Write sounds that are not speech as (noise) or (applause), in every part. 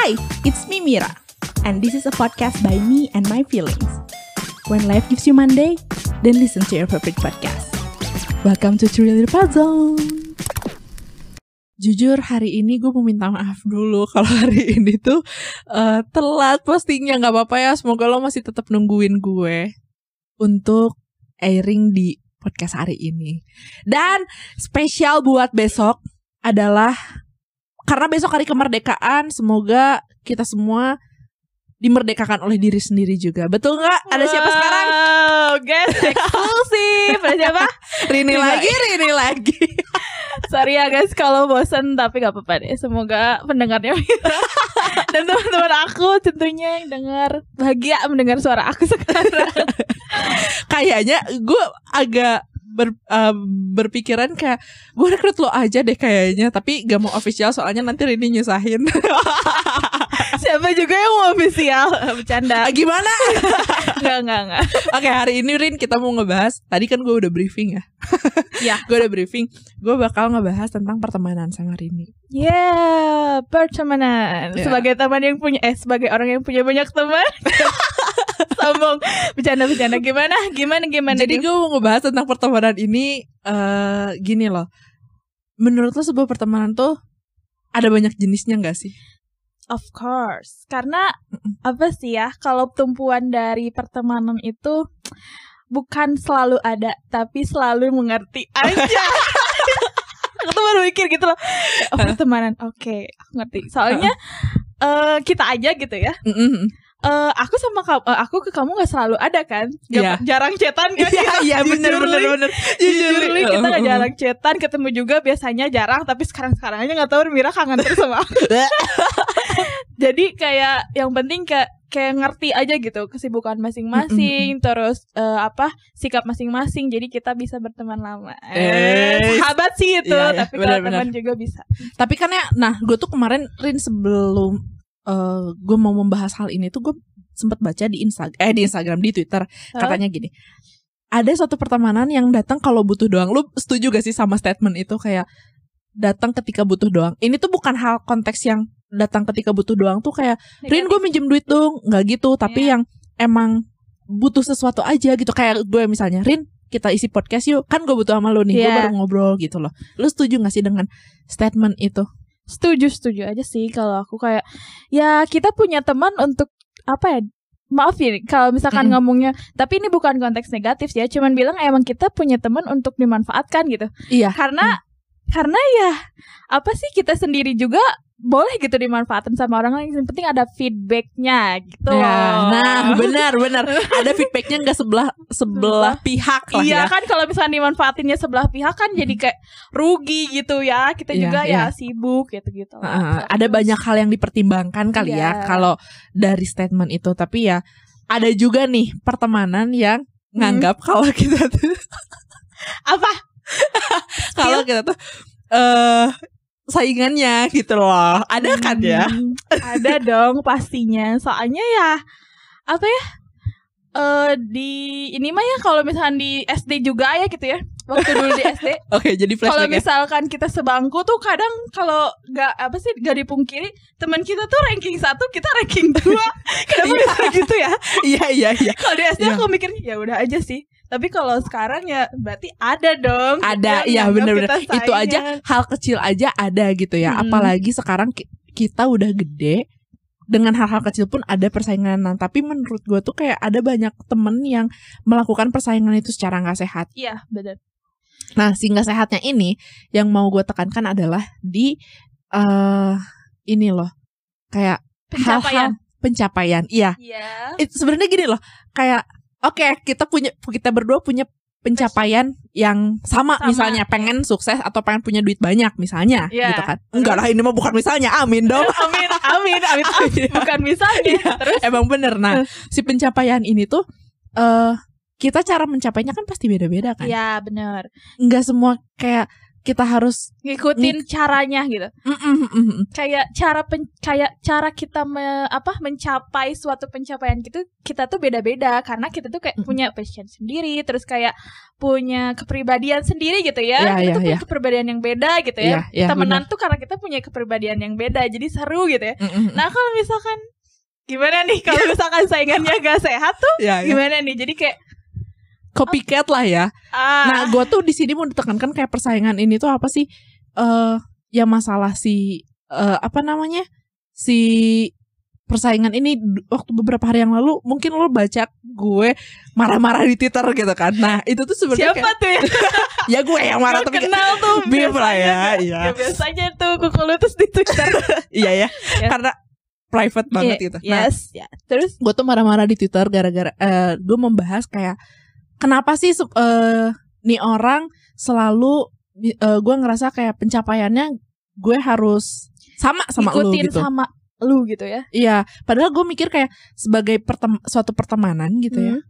Hi, it's me Mira, and this is a podcast by me and my feelings. When life gives you Monday, then listen to your favorite podcast. Welcome to Little Puzzle. Jujur hari ini gue mau minta maaf dulu (laughs) kalau hari ini tuh uh, telat postingnya nggak apa-apa ya. Semoga lo masih tetap nungguin gue untuk airing di podcast hari ini. Dan spesial buat besok adalah karena besok hari kemerdekaan, semoga kita semua dimerdekakan oleh diri sendiri juga. Betul nggak? Ada siapa wow, sekarang? guys eksklusif. Ada siapa? Rini lagi, Rini lagi. Sorry ya guys kalau bosen tapi gak apa-apa deh. Semoga pendengarnya (laughs) dan teman-teman aku tentunya yang dengar bahagia mendengar suara aku sekarang. Kayaknya gue agak ber, uh, berpikiran kayak gue rekrut lo aja deh kayaknya tapi gak mau official soalnya nanti Rini nyusahin (laughs) Siapa juga yang mau official bercanda. Ah, gimana (laughs) Enggak enggak enggak. oke hari ini Rin kita mau ngebahas tadi kan gue udah briefing ya (laughs) Ya. gue udah briefing gue bakal ngebahas tentang pertemanan sama Rini Yeah, pertemanan. Ya. Sebagai teman yang punya eh sebagai orang yang punya banyak teman. Sombong. Bercanda-bercanda gimana? Gimana gimana? jadi gue mau ngebahas tentang pertemanan ini eh gini loh menurut lo sebuah pertemanan tuh ada banyak jenisnya gak sih Of course, karena apa sih ya? Kalau tumpuan dari pertemanan itu bukan selalu ada, tapi selalu mengerti aja. (laughs) aku tuh baru mikir gitu loh. Oh, pertemanan, oke, aku ngerti. Soalnya eh kita aja gitu ya. Eh, aku sama kamu, aku ke kamu nggak selalu ada kan? Gak- Jarang cetan kan? (laughs) Iya, iya bener Jujur, bener Li. bener. Jujur, kita Mm-mm. jarang cetan, ketemu juga biasanya jarang, tapi sekarang sekarang aja nggak tahu Mira kangen terus sama aku. (laughs) Jadi kayak yang penting kayak kayak ngerti aja gitu kesibukan masing-masing, terus eh, apa sikap masing-masing. Jadi kita bisa berteman lama. Eh, sahabat sih itu, iya, iya, tapi kalau teman juga bisa. Tapi kan ya, nah gue tuh kemarin Rin sebelum eh gue mau membahas hal ini tuh gue sempet baca di Instagram, eh di Instagram di Twitter katanya gini. Ada suatu pertemanan yang datang kalau butuh doang. Lu setuju gak sih sama statement itu kayak datang ketika butuh doang? Ini tuh bukan hal konteks yang datang ketika butuh doang tuh kayak Rin gue minjem duit dong, nggak gitu. Tapi Iya. yang emang butuh sesuatu aja gitu. Kayak gue misalnya Rin kita isi podcast yuk kan gue butuh sama lu nih gue Iya. baru ngobrol gitu loh lu setuju gak sih dengan statement itu Setuju, setuju aja sih kalau aku kayak ya kita punya teman untuk apa ya? Maaf ya kalau misalkan Mm-mm. ngomongnya, tapi ini bukan konteks negatif ya, cuman bilang emang kita punya teman untuk dimanfaatkan gitu. iya Karena karena ya apa sih kita sendiri juga boleh gitu dimanfaatin sama orang lain. Yang penting ada feedbacknya gitu. Ya, nah benar benar ada feedbacknya nggak sebelah sebelah pihak lah Iya ya. kan kalau misalnya dimanfaatinnya sebelah pihak kan jadi kayak rugi gitu ya. Kita Iya, juga iya. ya sibuk gitu-gitu. lah. Heeh, ada banyak hal yang dipertimbangkan kali ya Iya. kalau dari statement itu. Tapi ya ada juga nih pertemanan yang nganggap kalau kita tuh apa? (laughs) kalau kita tuh eh saingannya gitu loh. Ada kan ya? Hmm, ada dong pastinya. Soalnya ya apa ya? Eh di ini mah ya kalau misalnya di SD juga ya gitu ya. Waktu dulu di SD (laughs) Oke, jadi kalau ya. misalkan kita sebangku tuh kadang kalau nggak apa sih nggak dipungkiri teman kita tuh ranking satu kita ranking dua kenapa bisa gitu ya Iya iya iya. kalau di SD Iya. aku mikir ya udah aja sih tapi kalau sekarang ya berarti ada dong Ada, iya nganggap bener-bener. Itu aja hal kecil aja ada gitu ya. Hmm. Apalagi sekarang ki- kita udah gede dengan hal-hal kecil pun ada persaingan. Nah, tapi menurut gue tuh kayak ada banyak temen yang melakukan persaingan itu secara nggak sehat. iya benar Nah, si nggak sehatnya ini yang mau gue tekankan adalah di eh ini loh, kayak pencapaian hal-hal pencapaian. Iya, iya It- sebenarnya gini loh, kayak oke kita punya kita berdua punya pencapaian yang sama, Sama. misalnya pengen sukses atau pengen punya duit banyak misalnya Iya. gitu kan. Enggak lah ini mah bukan misalnya. Amin dong. (laughs) Amin amin amin, amin. Iya. bukan misalnya. Terus? Emang bener. Nah si pencapaian ini tuh eh kita cara mencapainya kan pasti beda-beda kan? Iya benar nggak semua kayak kita harus ngikutin caranya gitu. Mm, mm, mm, mm. kayak cara pen, kayak cara kita me, apa mencapai suatu pencapaian gitu kita tuh beda-beda. Karena kita tuh kayak punya passion sendiri terus kayak punya kepribadian sendiri gitu ya. Iya, kita iya, tuh punya iya. kepribadian yang beda gitu ya. Iya, temenan tuh karena kita punya kepribadian yang beda jadi seru gitu ya. Nah kalau misalkan gimana nih? Kalau (laughs) misalkan saingannya gak sehat tuh Ya, ya. gimana nih? Jadi kayak copycat lah ya ah Nah, gue tuh di sini mau ditekankan kayak persaingan ini tuh apa sih? Eh, ya masalah si eh, apa namanya si persaingan ini waktu beberapa hari yang lalu mungkin lo baca gue marah-marah di Twitter gitu kan. Nah, itu tuh sebenarnya siapa kayak, tuh ya (laughs) ya gue yang marah tapi kenal tuh (laughs) Bim lah ya, biasanya. iya. ya biasanya tuh kuku lu terus di Twitter (laughs) iya ya, Ya. karena private banget Iya, gitu. Nah, yes ya terus gue tuh marah-marah di Twitter gara-gara eh, gue membahas kayak kenapa sih eh, nih orang selalu eh, gue ngerasa kayak pencapaiannya gue harus sama sama lu ikutin gitu. sama lu gitu ya Iya, padahal gue mikir kayak sebagai pertem- suatu pertemanan gitu ya. Hmm.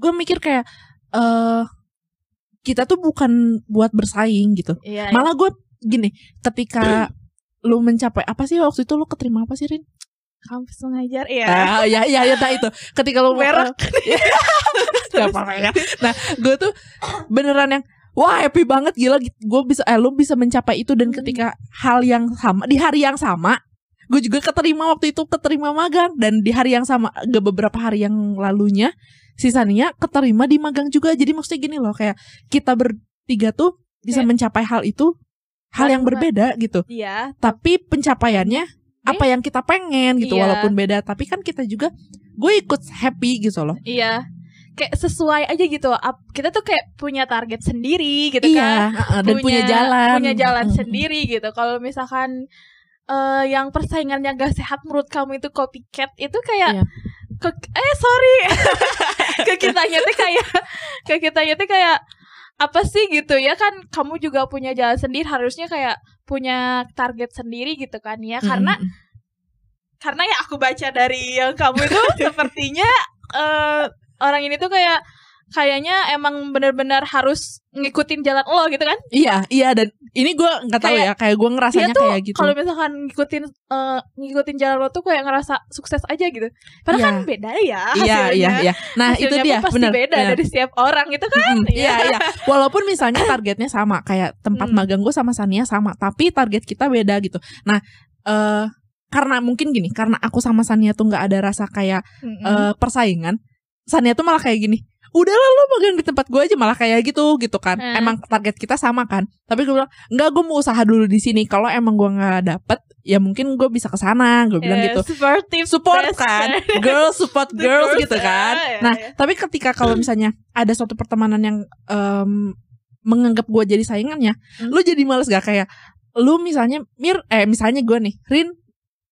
Gue mikir kayak eh kita tuh bukan buat bersaing gitu. Iya. Malah gue gini, ketika lu mencapai apa sih waktu itu lu keterima apa sih Rin? Kampus mengajar ya. Ah, ya, ya, ya, nah itu. Ketika lu Merek. (laughs) Gak apa-apa ya. Nah, gue tuh beneran yang wah happy banget gila gue bisa eh lu bisa mencapai itu dan Hmm. ketika hal yang sama di hari yang sama gue juga keterima waktu itu keterima magang dan di hari yang sama gak beberapa hari yang lalunya sisanya keterima di magang juga jadi maksudnya gini loh kayak kita bertiga tuh bisa Kayak- mencapai hal itu hal yang berbeda gitu Iya. tapi pencapaiannya apa yang kita pengen gitu Iya. walaupun beda tapi kan kita juga gue ikut happy gitu loh Iya. Kayak sesuai aja gitu. Kita tuh kayak punya target sendiri gitu iya kan. dan punya, jalan Punya jalan sendiri gitu. Kalau misalkan eh yang persaingannya gak sehat menurut kamu itu copycat itu kayak Iya. ke eh sorry (laughs) ke kitanya tuh kayak ke kitanya tuh kayak apa sih gitu ya kan kamu juga punya jalan sendiri harusnya kayak punya target sendiri gitu kan ya karena Mm-mm. karena ya aku baca dari yang kamu itu (laughs) sepertinya eh, orang ini tuh kayak kayaknya emang benar-benar harus ngikutin jalan lo gitu kan? Iya, iya dan ini gue nggak tahu Kayak- ya, kayak gue ngerasanya tuh kayak gitu. Kalau misalkan ngikutin eh, ngikutin jalan lo tuh kayak ngerasa sukses aja gitu. Padahal Iya. kan beda ya Iya, hasilnya. iya, iya. Nah, itu dia, pasti benar. beda benar. dari setiap orang itu kan. Mm-mm, Iya, iya. Walaupun misalnya (coughs) targetnya sama, kayak tempat Hmm. magang gue sama Sania sama, tapi target kita beda gitu. Nah, eh karena mungkin gini, karena aku sama Sania tuh nggak ada rasa kayak Mm-mm. eh, persaingan, Sania tuh malah kayak gini. Udahlah lu magang di tempat gue aja malah kayak gitu gitu kan. Eh. Emang target kita sama kan. Tapi gue bilang, "Enggak, gue mau usaha dulu di sini. Kalau emang gue nggak dapet, ya mungkin gue bisa ke sana." Gue bilang Eh, gitu. supportive support best kan (laughs) girls support girls girls, gitu kan ah, ya, nah ya. tapi ketika kalau misalnya ada suatu pertemanan yang em, menganggap gue jadi saingannya Hmm. lu jadi males gak kayak lu misalnya mir eh misalnya gue nih Rin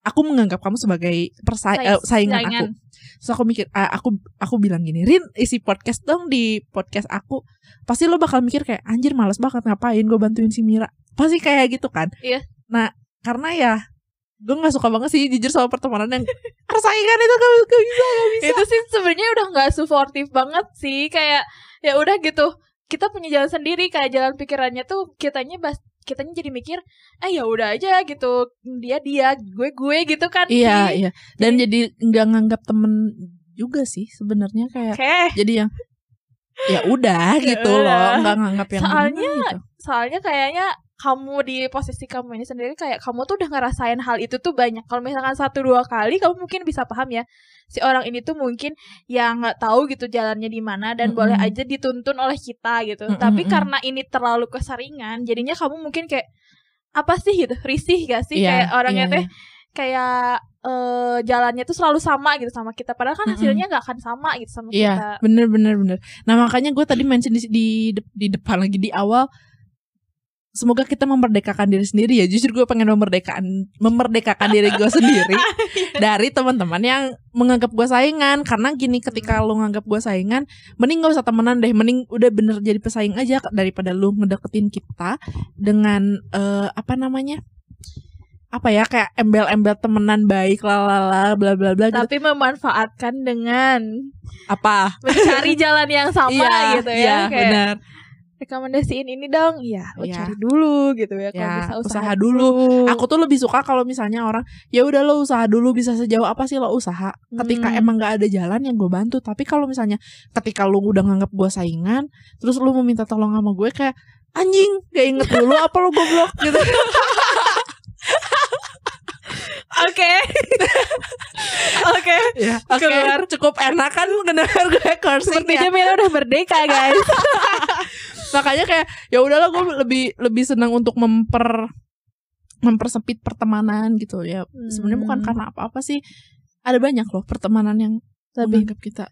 aku menganggap kamu sebagai persai Sai- eh, saingan aku. Terus aku mikir ah, aku aku bilang gini Rin isi podcast dong di podcast aku. Pasti lo bakal mikir kayak anjir males banget ngapain gue bantuin si Mira? Pasti kayak gitu kan? Iya. nah karena ya gue nggak suka banget sih jujur sama pertemanan yang (laughs) persaingan itu gak, gak bisa gak bisa. Itu sih sebenarnya udah nggak supportive banget sih kayak ya udah gitu. Kita punya jalan sendiri kayak jalan pikirannya tuh kitanya kitanya jadi mikir eh ya udah aja gitu dia dia gue gue gitu kan iya sih. iya dan jadi nggak nganggap temen juga sih sebenarnya kayak oke jadi yang ya udah (laughs) Ya gitu udah. loh nggak nganggap yang Soalnya gimana gitu. soalnya kayaknya kamu di posisi kamu ini sendiri kayak kamu tuh udah ngerasain hal itu tuh banyak. Kalau misalkan satu dua kali kamu mungkin bisa paham ya si orang ini tuh mungkin ya nggak tahu gitu jalannya di mana dan Mm-mm. boleh aja dituntun oleh kita gitu. Mm-mm, tapi mm-mm. karena ini terlalu keseringan jadinya kamu mungkin kayak apa sih gitu? Risih gak sih? Iya, kayak orangnya iya, teh kayak eh, jalannya tuh selalu sama gitu sama kita. Padahal kan hasilnya nggak akan sama gitu sama Iya, kita. bener bener bener. Nah makanya gue tadi mention di, di de- di depan lagi di awal, semoga kita memerdekakan diri sendiri ya. Justru gue pengen memerdekakan memerdekakan diri gue (laughs) sendiri dari teman-teman yang menganggap gue saingan. Karena gini, ketika lu nganggap gue saingan, mending gak usah temenan deh. Mending udah bener jadi pesaing aja daripada lu ngedeketin kita dengan eh, apa namanya? apa ya kayak embel-embel temenan baik lalala bla bla bla gitu. tapi memanfaatkan dengan apa mencari jalan yang sama (laughs) iya, gitu ya iya, kayak benar. Rekomendasiin ini dong ya lo Iya. cari dulu gitu ya kalau Ya, bisa usaha, usaha dulu. Aku tuh lebih suka kalau misalnya orang ya udah lo usaha dulu bisa sejauh apa sih lo usaha. Ketika Hmm. emang nggak ada jalan yang gue bantu. Tapi kalau misalnya ketika lo udah nganggap gue saingan, terus lo mau minta tolong sama gue kayak anjing gak inget dulu apa lo goblok gitu. oke oke ya, oke. Cukup enak kan mendengar gue cursing sepertinya ya. Mila udah merdeka guys (laughs) Makanya kayak ya udahlah gue lebih lebih senang untuk memper mempersempit pertemanan gitu ya. Sebenarnya bukan Hmm. karena apa-apa sih. Ada banyak loh pertemanan yang lebih menganggap kita.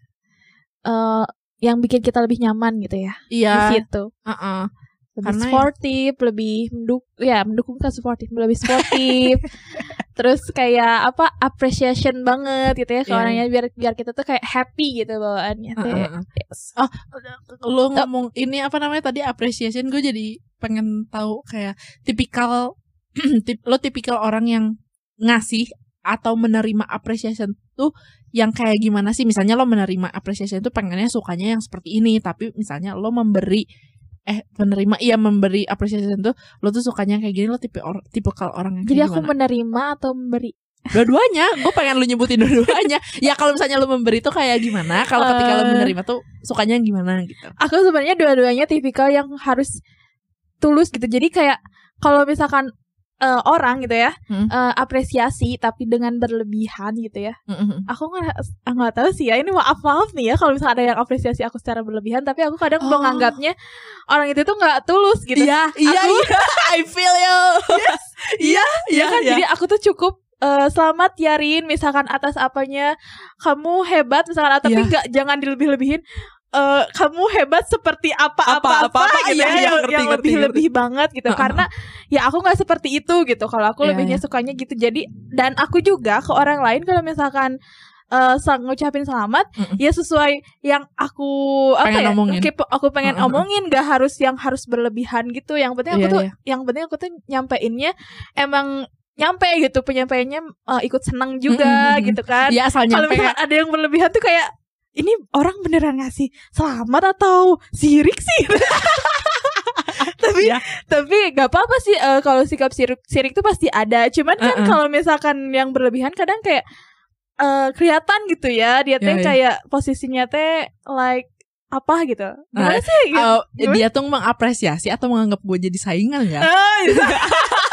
eh, yang bikin kita lebih nyaman gitu ya Iya. di situ Heeh. Lebih Karena ya- sportif, lebih menduk ya mendukung kan sportif, lebih sportif. (laughs) Terus kayak apa appreciation banget gitu ya ke Iya. orangnya biar biar kita tuh kayak happy gitu bawaannya teh. Heeh. Yes. Oh, lo ngomong ini apa namanya tadi appreciation gue jadi pengen tahu kayak tipikal (clears throat) tip, lo tipikal orang yang ngasih atau menerima appreciation tuh yang kayak gimana sih misalnya lo menerima appreciation tuh pengennya sukanya yang seperti ini tapi misalnya lo memberi eh penerima iya memberi appreciation tuh lo tuh sukanya kayak gini lo tipe or, tipikal orang yang Jadi aku gimana? menerima atau memberi. dua-duanya gue pengen lu nyebutin dua-duanya ya kalau misalnya lo memberi tuh kayak gimana kalau ketika lo Eh. menerima tuh sukanya gimana gitu Aku sebenarnya dua-duanya tipikal yang harus tulus gitu. Jadi kayak kalau misalkan eh, orang gitu ya Hmm. eh, apresiasi tapi dengan berlebihan gitu ya. Mm-mm. Aku nggak ah, nggak tahu sih ya ini maaf maaf nih ya kalau misalnya ada yang apresiasi aku secara berlebihan tapi aku kadang Oh. menganggapnya orang itu tuh nggak tulus gitu. Iya, iya, Aku- iya. (laughs) I feel you. (laughs) Iya, ya kan jadi aku tuh cukup eh, selamat Yarin misalkan atas apanya kamu hebat misalkan tapi Iya. nggak jangan dilebih-lebihin eh, kamu hebat seperti apa Apa, gitu ya iya, yang, ngerti, yang ngerti, lebih lebih banget gitu Uh-uh. karena ya aku nggak seperti itu gitu kalau aku Iya, lebihnya iya. sukanya gitu jadi dan aku juga ke orang lain kalau misalkan eh sang ngucapin selamat Mm-mm. ya sesuai yang aku apa ya omongin. aku pengen Uh-uh. omongin gak harus yang harus berlebihan gitu yang penting aku Iya, tuh iya. yang penting aku tuh nyampeinnya emang nyampe gitu penyampaiannya eh, ikut senang juga Mm-mm. gitu kan asal kalau nyampe misalkan ada yang berlebihan tuh kayak ini orang beneran ngasih selamat atau sirik sih (laughs) tapi Iya. tapi gak apa-apa sih eh, kalau sikap sirik sirik tuh pasti ada cuman kan Uh-uh. kalau misalkan yang berlebihan kadang kayak eh, kelihatan gitu ya dia teh Iya, iya. kayak posisinya teh like apa gitu gimana Nah, sih gitu? Gimana? dia tuh mengapresiasi atau menganggap gue jadi saingan ya? Oh, bisa.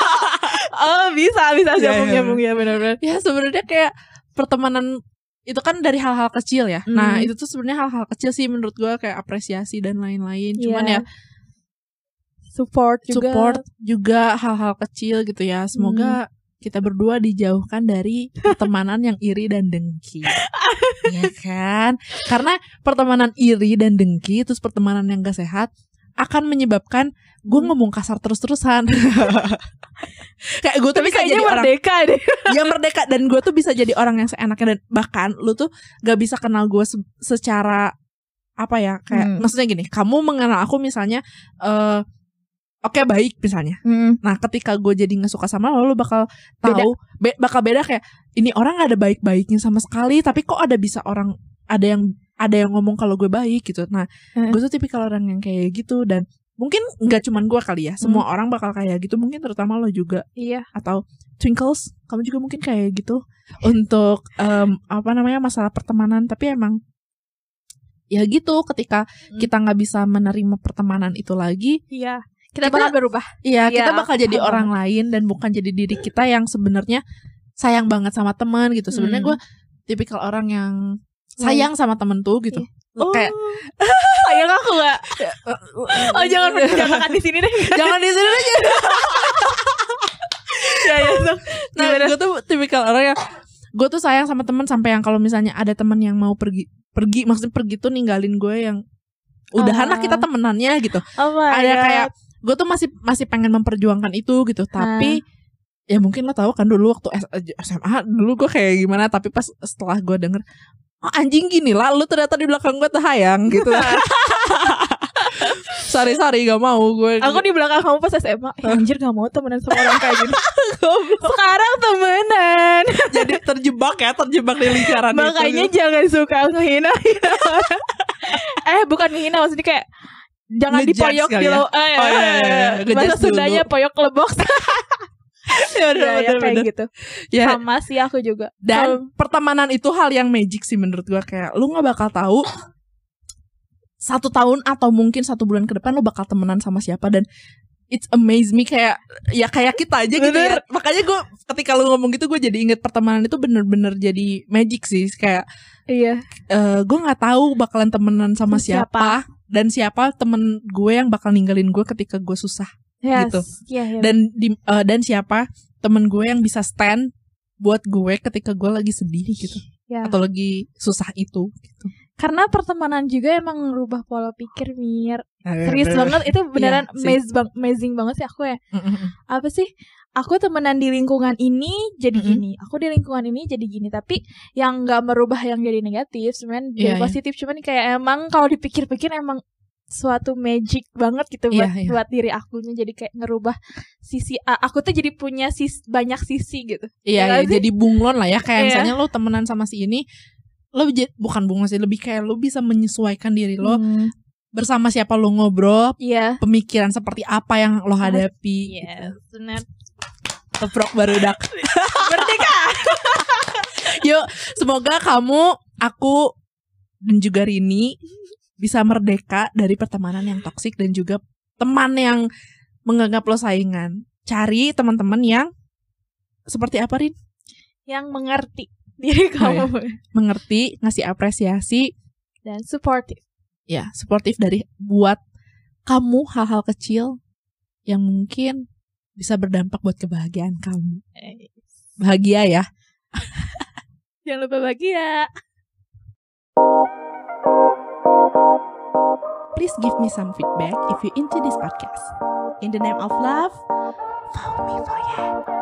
(laughs) oh bisa bisa Iya, nyambung iya, nyambung ya benar-benar Ya sebenarnya kayak pertemanan itu kan dari hal-hal kecil ya. Nah, Hmm. itu tuh sebenarnya hal-hal kecil sih menurut gue kayak apresiasi dan lain-lain. Cuman Iya. ya support juga support juga hal-hal kecil gitu ya. Semoga kita berdua dijauhkan dari pertemanan yang iri dan dengki. (laughs) ya kan? Karena pertemanan iri dan dengki terus pertemanan yang gak sehat akan menyebabkan gue Hmm. ngomong kasar terus-terusan. (laughs) Kayak gue tuh tapi bisa jadi orang merdeka deh (laughs) yang merdeka dan gue tuh bisa jadi orang yang seenaknya dan bahkan lu tuh gak bisa kenal gue se- secara apa ya kayak Hmm. maksudnya gini kamu mengenal aku misalnya eh oke baik misalnya nah ketika gue jadi nggak suka sama lo lo bakal tahu be- bakal beda kayak ini orang gak ada baik-baiknya sama sekali tapi kok ada bisa orang ada yang ada yang ngomong kalau gue baik gitu nah Hmm. gue tuh tipikal orang yang kayak gitu dan mungkin nggak cuman gue kali ya semua orang bakal kayak gitu. Mungkin terutama lo juga. Iya. Atau Twinkles kamu juga mungkin kayak gitu. Untuk em, apa namanya masalah pertemanan. Tapi emang ya gitu ketika Hmm. kita nggak bisa menerima pertemanan itu lagi iya. Kita, Kita- bakal berubah. iya Iya, kita bakal jadi orang lain dan bukan jadi diri kita yang sebenarnya sayang banget sama teman gitu. Sebenarnya Hmm. gue tipikal orang yang sayang sama temen tuh gitu oh kayak sayang aku gak oh jangan jangan di sini deh jangan di sini aja ya ya sok. Nah, gue tuh tipikal orang yang gue tuh sayang sama temen sampai yang kalau misalnya ada temen yang mau pergi pergi maksudnya pergi tuh ninggalin gue yang udahan lah Ah. kita temenannya gitu. oh ada God. kayak gue tuh masih masih pengen memperjuangkan itu gitu, tapi ya mungkin lo tahu kan dulu waktu SMA dulu gue kayak gimana tapi pas setelah gue denger oh anjing gini lah lu ternyata di belakang gue terhayang gitu (laughs) sorry sorry gak mau gue Aku di belakang kamu pas SMA eh, Anjir gak mau temenan sama orang kayak gini (laughs) Sekarang temenan (laughs) jadi terjebak ya terjebak di lingkaran itu Makanya gitu. jangan suka ngehina Eh bukan ngehina Maksudnya kayak jangan dipoyok di ya? lo. Eh, Oh, iya, iya, iya. Ngejudge Bahasa dulu. Sundanya poyok lebok. Ya, ya, ya, kayak gitu. Ya, Sama sih aku juga. dan pertemanan itu hal yang magic sih menurut gua. Kayak lu nggak bakal tahu satu tahun atau mungkin satu bulan ke depan lu bakal temenan sama siapa. Dan it's amaze me. Kayak ya kayak kita aja gitu ya. Makanya gue ketika lu ngomong gitu gue jadi inget pertemanan itu bener-bener jadi magic sih. Kayak Iya. eh gue nggak tahu bakalan temenan sama siapa, Siapa? dan siapa temen gue yang bakal ninggalin gue ketika gue susah Yes. Gitu. Iya, iya. dan di, eh, dan siapa temen gue yang bisa stand buat gue ketika gue lagi sedih gitu Ya. atau lagi susah itu gitu. Karena pertemanan juga emang merubah pola pikir Mir. Eh, Serius banget itu beneran sih. amazing, bang- amazing banget sih aku ya. Mm, mm, mm. Apa sih? Aku temenan di lingkungan ini jadi Mm-mm. gini. Aku di lingkungan ini jadi gini. Tapi yang nggak merubah yang jadi negatif, sebenarnya jadi Iya, positif. Cuman kayak emang kalau dipikir-pikir emang suatu magic banget gitu buat Iya, iya. buat diri akunya jadi kayak ngerubah sisi aku tuh jadi punya sis, banyak sisi gitu. Iya, Ya iya, sih? jadi bunglon lah ya kayak Iya. misalnya lo temenan sama si ini lo bukan bunglon sih lebih kayak lo bisa menyesuaikan diri lo Hmm, bersama siapa lo ngobrol Iya. pemikiran seperti apa yang lo hadapi Iya, gitu. benar. teprok barudak (laughs) Merdeka. (laughs) yuk semoga kamu aku dan juga Rini bisa merdeka dari pertemanan yang toksik dan juga teman yang menganggap lo saingan. Cari teman-teman yang seperti apa Rin? Yang mengerti diri Oh, iya. kamu. Mengerti ngasih apresiasi. Dan supportive. ya sportif dari buat kamu hal-hal kecil yang mungkin bisa berdampak buat kebahagiaan kamu. Bahagia ya. (laughs) Jangan lupa bahagia. Please give me some feedback if you into this podcast. In the name of love follow me for ya